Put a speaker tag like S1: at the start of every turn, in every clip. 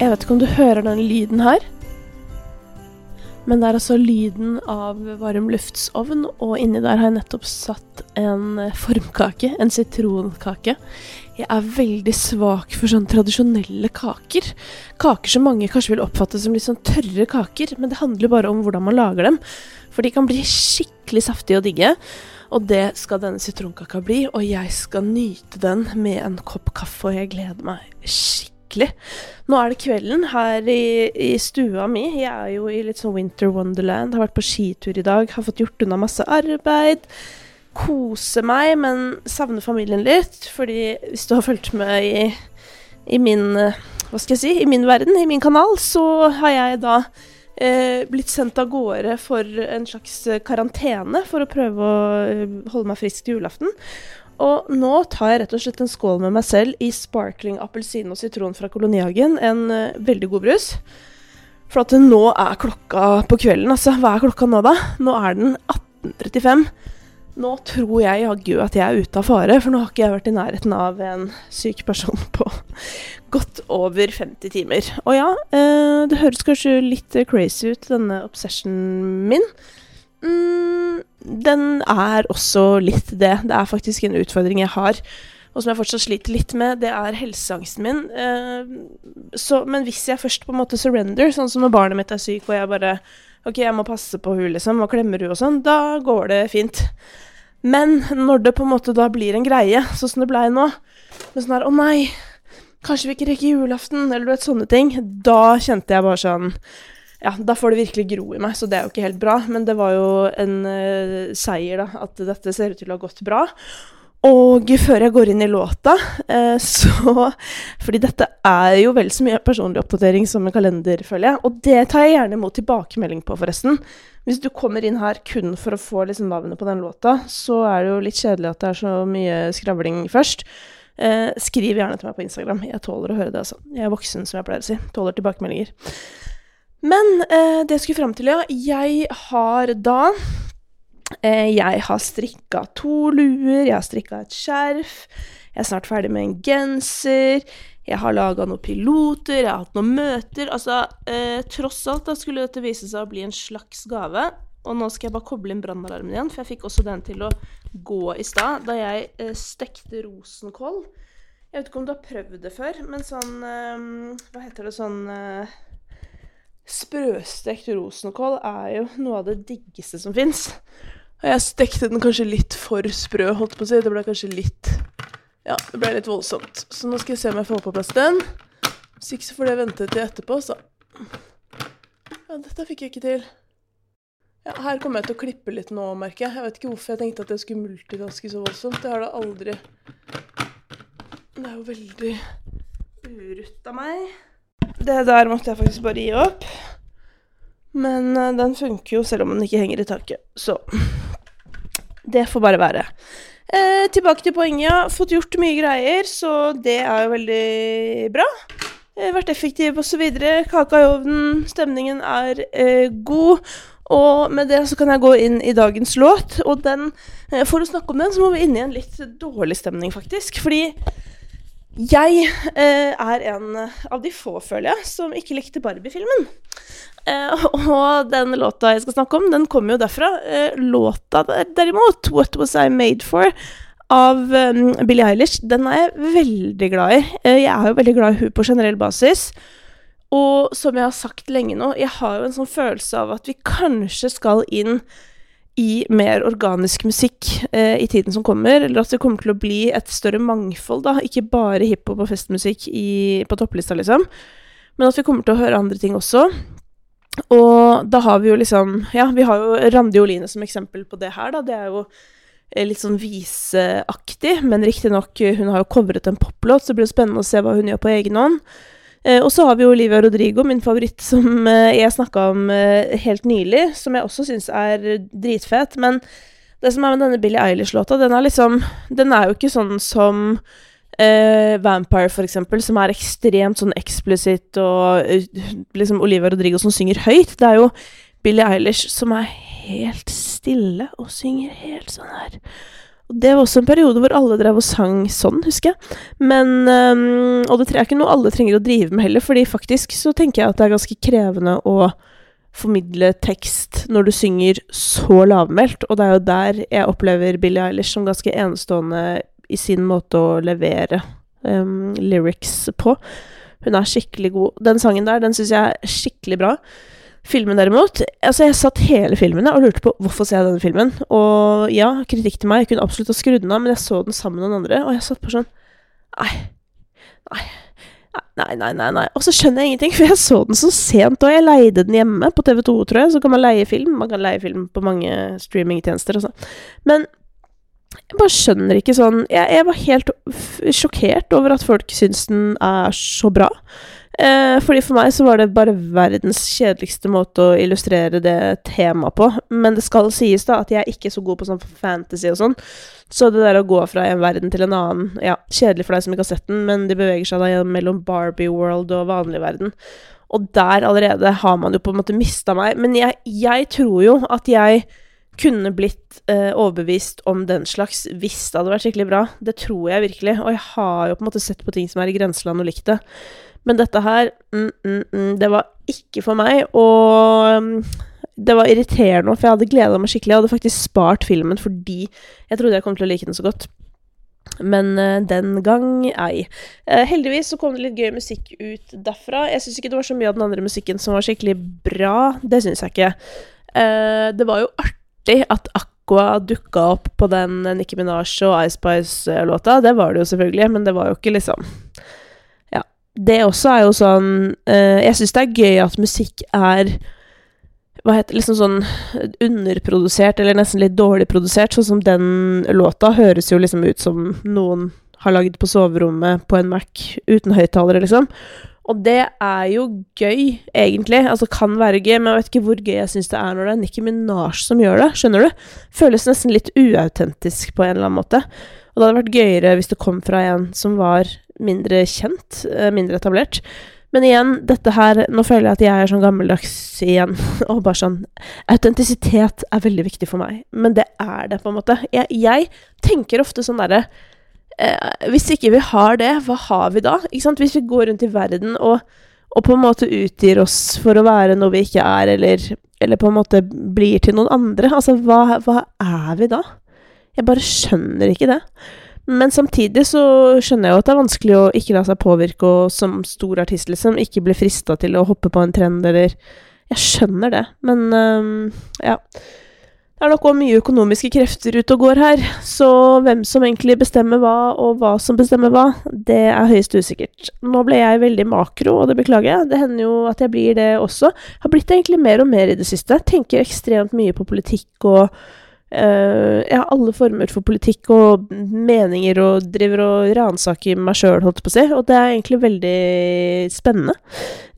S1: Jeg vet ikke om du hører den lyden her. Men det er altså lyden av varmluftsovn, og inni der har jeg nettopp satt en formkake. En sitronkake. Jeg er veldig svak for sånne tradisjonelle kaker. Kaker som mange kanskje vil oppfatte som litt sånn tørre kaker, men det handler bare om hvordan man lager dem. For de kan bli skikkelig saftige og digge. Og det skal denne sitronkaka bli, og jeg skal nyte den med en kopp kaffe, og jeg gleder meg skikkelig nå er det kvelden her i, i, stua mi. Jeg er jo i litt sånn winter wonderland. Har vært på skitur i dag. Har fått gjort unna masse arbeid. Kose meg, men savner familien litt. Fordi hvis du har fulgt med i, i min Hva skal jeg si? I min verden, i min kanal, så har jeg da eh, blitt sendt av gårde for en slags karantene for å prøve å eh, holde meg frisk til julaften. Og nå tar jeg rett og slett en skål med meg selv i sparkling appelsin og sitron fra Kolonihagen. En uh, veldig god brus. For at nå er klokka på kvelden, altså. Hva er klokka nå, da? Nå er den 18.35. Nå tror jeg jaggu at jeg er ute av fare, for nå har ikke jeg vært i nærheten av en syk person på godt over 50 timer. Og ja, uh, det høres kanskje litt crazy ut, denne obsessionen min. Mm, den er også litt det. Det er faktisk en utfordring jeg har, og som jeg fortsatt sliter litt med. Det er helseangsten min. Eh, så, men hvis jeg først på en måte surrender, sånn som når barnet mitt er syk, og jeg bare OK, jeg må passe på hun liksom, og klemmer hun og sånn, da går det fint. Men når det på en måte da blir en greie, sånn som det blei nå, med sånn her Å nei, kanskje vi ikke rekker julaften, eller du vet, sånne ting. Da kjente jeg bare sånn ja, da får det virkelig gro i meg, så det er jo ikke helt bra. Men det var jo en uh, seier, da, at dette ser ut til å ha gått bra. Og før jeg går inn i låta, uh, så Fordi dette er jo vel så mye personlig oppdatering som en kalender, føler jeg. Og det tar jeg gjerne imot tilbakemelding på, forresten. Hvis du kommer inn her kun for å få liksom navnet på den låta, så er det jo litt kjedelig at det er så mye skravling først. Uh, skriv gjerne til meg på Instagram. Jeg tåler å høre det, altså. Jeg er voksen, som jeg pleier å si. Tåler tilbakemeldinger. Men eh, det jeg skulle fram til, ja. Jeg har da eh, Jeg har strikka to luer, jeg har strikka et skjerf. Jeg er snart ferdig med en genser. Jeg har laga noen piloter, jeg har hatt noen møter. Altså, eh, tross alt da skulle dette vise seg å bli en slags gave. Og nå skal jeg bare koble inn brannalarmen igjen, for jeg fikk også den til å gå i stad da jeg eh, stekte rosenkål. Jeg vet ikke om du har prøvd det før, men sånn eh, Hva heter det sånn eh, Sprøstekt rosenkål er jo noe av det diggeste som fins. Og jeg stekte den kanskje litt for sprø, holdt på å si. Det ble kanskje litt Ja, det ble litt voldsomt. Så nå skal jeg se om jeg får på plass den. Hvis ikke så får det vente til etterpå, så Ja, dette fikk jeg ikke til. Ja, her kommer jeg til å klippe litt nå, merker jeg. Jeg vet ikke hvorfor jeg tenkte at jeg skulle multitaske så voldsomt. Det har det aldri Det er jo veldig urutt av meg. Det der måtte jeg faktisk bare gi opp. Men uh, den funker jo selv om den ikke henger i taket. Så det får bare være. Eh, tilbake til poenget. Ja. Fått gjort mye greier, så det er jo veldig bra. Eh, vært effektiv osv. Kaka i ovnen, stemningen er eh, god. Og med det så kan jeg gå inn i dagens låt. Og den, eh, for å snakke om den, så må vi inn i en litt dårlig stemning, faktisk. Fordi jeg eh, er en av de få, føler jeg, som ikke likte Barbie-filmen. Eh, og den låta jeg skal snakke om, den kommer jo derfra. Eh, låta derimot, 'What Was I Made For', av um, Billie Eilish, den er jeg veldig glad i. Eh, jeg er jo veldig glad i hun på generell basis. Og som jeg har sagt lenge nå, jeg har jo en sånn følelse av at vi kanskje skal inn i mer organisk musikk eh, i tiden som kommer, eller at det kommer til å bli et større mangfold, da, ikke bare hiphop og festmusikk i, på topplista, liksom, men at vi kommer til å høre andre ting også. Og da har vi jo liksom Ja, vi har jo Randi Oline som eksempel på det her, da. Det er jo eh, litt sånn viseaktig, men riktignok, hun har jo covret en poplåt, så det blir spennende å se hva hun gjør på egen hånd. Eh, og så har vi Olivia Rodrigo, min favoritt, som eh, jeg snakka om eh, helt nylig, som jeg også syns er dritfet. Men det som er med denne Billie Eilish-låta, den er liksom Den er jo ikke sånn som eh, Vampire, for eksempel, som er ekstremt sånn eksplisitt, og liksom Olivia Rodrigo som synger høyt. Det er jo Billie Eilish som er helt stille og synger helt sånn her Og det var også en periode hvor alle drev og sang sånn, husker jeg. Men um, Og det er ikke noe alle trenger å drive med heller, fordi faktisk så tenker jeg at det er ganske krevende å formidle tekst når du synger så lavmælt, og det er jo der jeg opplever Billie Eilish som ganske enestående i sin måte å levere um, lyrics på. Hun er skikkelig god. Den sangen der, den syns jeg er skikkelig bra. Filmen derimot Altså, jeg satt hele filmen og lurte på hvorfor ser jeg denne filmen. Og ja, kritikk til meg. Jeg kunne absolutt ha skrudd den av, men jeg så den sammen med noen andre, og jeg satt på sånn Nei. Nei. Nei, nei, nei, nei. Og så skjønner jeg ingenting, for jeg så den så sent, og jeg leide den hjemme på TV2, tror jeg. Så kan man leie film. Man kan leie film på mange streamingtjenester og sånn. Men jeg bare skjønner ikke sånn jeg, jeg, var helt sjokkert over at folk syns den er så bra. Eh, fordi for meg så var det bare verdens kjedeligste måte å illustrere det temaet på. Men det skal sies da at jeg er ikke så god på sånn fantasy og sånn. Så det der å gå fra en verden til en annen Ja, kjedelig for deg som ikke har sett den, men de beveger seg da mellom Barbie World og vanlig verden. Og der allerede har man jo på en måte mista meg. Men jeg, jeg tror jo at jeg kunne blitt eh, overbevist om den slags hvis det hadde vært skikkelig bra. Det tror jeg virkelig. Og jeg har jo på en måte sett på ting som er i grenseland og likt det. Men dette her, mm, mm, mm, det var ikke for meg. Og mm, det var irriterende, for jeg hadde gleda meg skikkelig. Jeg hadde faktisk spart filmen fordi jeg trodde jeg kom til å like den så godt. Men uh, den gang ei. Uh, heldigvis så kom det litt gøy musikk ut derfra. Jeg syns ikke det var så mye av den andre musikken som var skikkelig bra. Det syns jeg ikke. Uh, det var jo artig at Aqua dukka opp på den Nicki Minaj og Ice Spice-låta. Det var det jo selvfølgelig, men det var jo ikke liksom det også er jo sånn uh, Jeg syns det er gøy at musikk er hva heter liksom sånn underprodusert, eller nesten litt dårlig produsert. Sånn som den låta høres jo liksom ut som noen har lagd på soverommet på en Mac uten høyttalere, liksom. Og det er jo gøy, egentlig. Altså kan være gøy, men jeg vet ikke hvor gøy jeg syns det er når det er Nicki Minaj som gjør det. Skjønner du? Føles nesten litt uautentisk på en eller annen måte. Og det hadde vært gøyere hvis det kom fra en som var mindre kjent, eh, mindre etablert. Men igjen, dette her Nå føler jeg at jeg er sånn gammeldags igjen. Og bare sånn Autentisitet er veldig viktig for meg. Men det er det, på en måte. Jeg, jeg tenker ofte sånn derre eh, Hvis ikke vi har det, hva har vi da? Ikke sant? Hvis vi går rundt i verden og, og på en måte utgir oss for å være noe vi ikke er, eller, eller på en måte blir til noen andre, altså hva, hva er vi da? Jeg bare skjønner ikke det. Men samtidig så skjønner jeg jo at det er vanskelig å ikke la seg påvirke og som stor artist, liksom, ikke bli frista til å hoppe på en trend eller Jeg skjønner det, men um, ja. Det er nok òg mye økonomiske krefter ute og går her, så hvem som egentlig bestemmer hva, og hva som bestemmer hva, det er høyst usikkert. Nå ble jeg veldig makro, og det beklager jeg. Det hender jo at jeg blir det også. Jeg har blitt egentlig mer og mer i det siste. Jeg Tenker ekstremt mye på politikk og Uh, jeg har alle former for politikk og meninger og driver og ransaker meg sjøl, holdt på å si, og det er egentlig veldig spennende.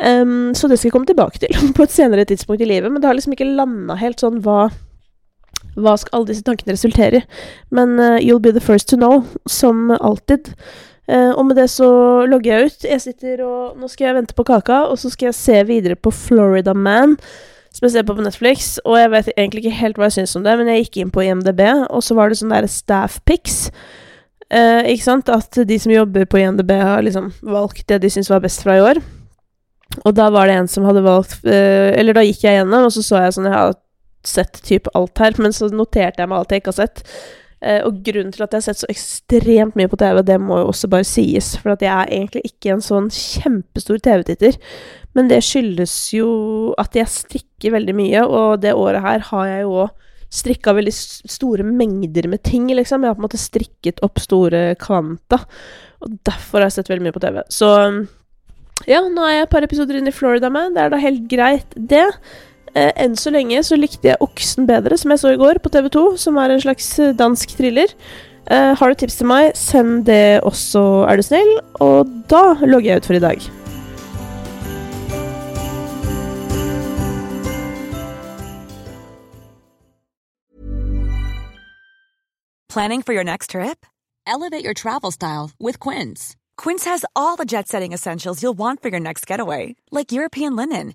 S1: Um, så det skal jeg komme tilbake til på et senere tidspunkt i livet, men det har liksom ikke landa helt sånn hva hva skal alle disse tankene resultere i? Men uh, you'll be the first to know, som alltid. Uh, og med det så logger jeg ut. Jeg sitter og Nå skal jeg vente på kaka, og så skal jeg se videre på Florida Man som jeg ser på på Netflix, og jeg vet egentlig ikke helt hva jeg syns om det, men jeg gikk inn på IMDb, og så var det sånn der staff pics. Eh, ikke sant? At de som jobber på IMDb, har liksom valgt det de syns var best fra i år. Og da var det en som hadde valgt eh, Eller da gikk jeg gjennom, og så så jeg sånn Jeg har sett type alt her, men så noterte jeg meg alt jeg ikke har sett. Uh, og grunnen til at jeg har sett så ekstremt mye på TV, det må jo også bare sies, for at jeg er egentlig ikke en sånn kjempestor TV-titter. Men det skyldes jo at jeg strikker veldig mye, og det året her har jeg jo òg strikka veldig store mengder med ting, liksom. Jeg har på en måte strikket opp store kvanta, og derfor har jeg sett veldig mye på TV. Så ja, nå er jeg et par episoder inn i Florida Man. Det er da helt greit, det. Eh, enn så lenge så likte jeg Oksen bedre, som jeg så i går på TV2, som er en slags eh, dansk thriller. Eh, har du tips til meg, send det også, er du snill. Og da logger jeg ut for i dag.
S2: Planning for your next trip? Elevate your travel style with Quince. Quince has all the jet setting essentials you'll want for your next getaway, like European linen,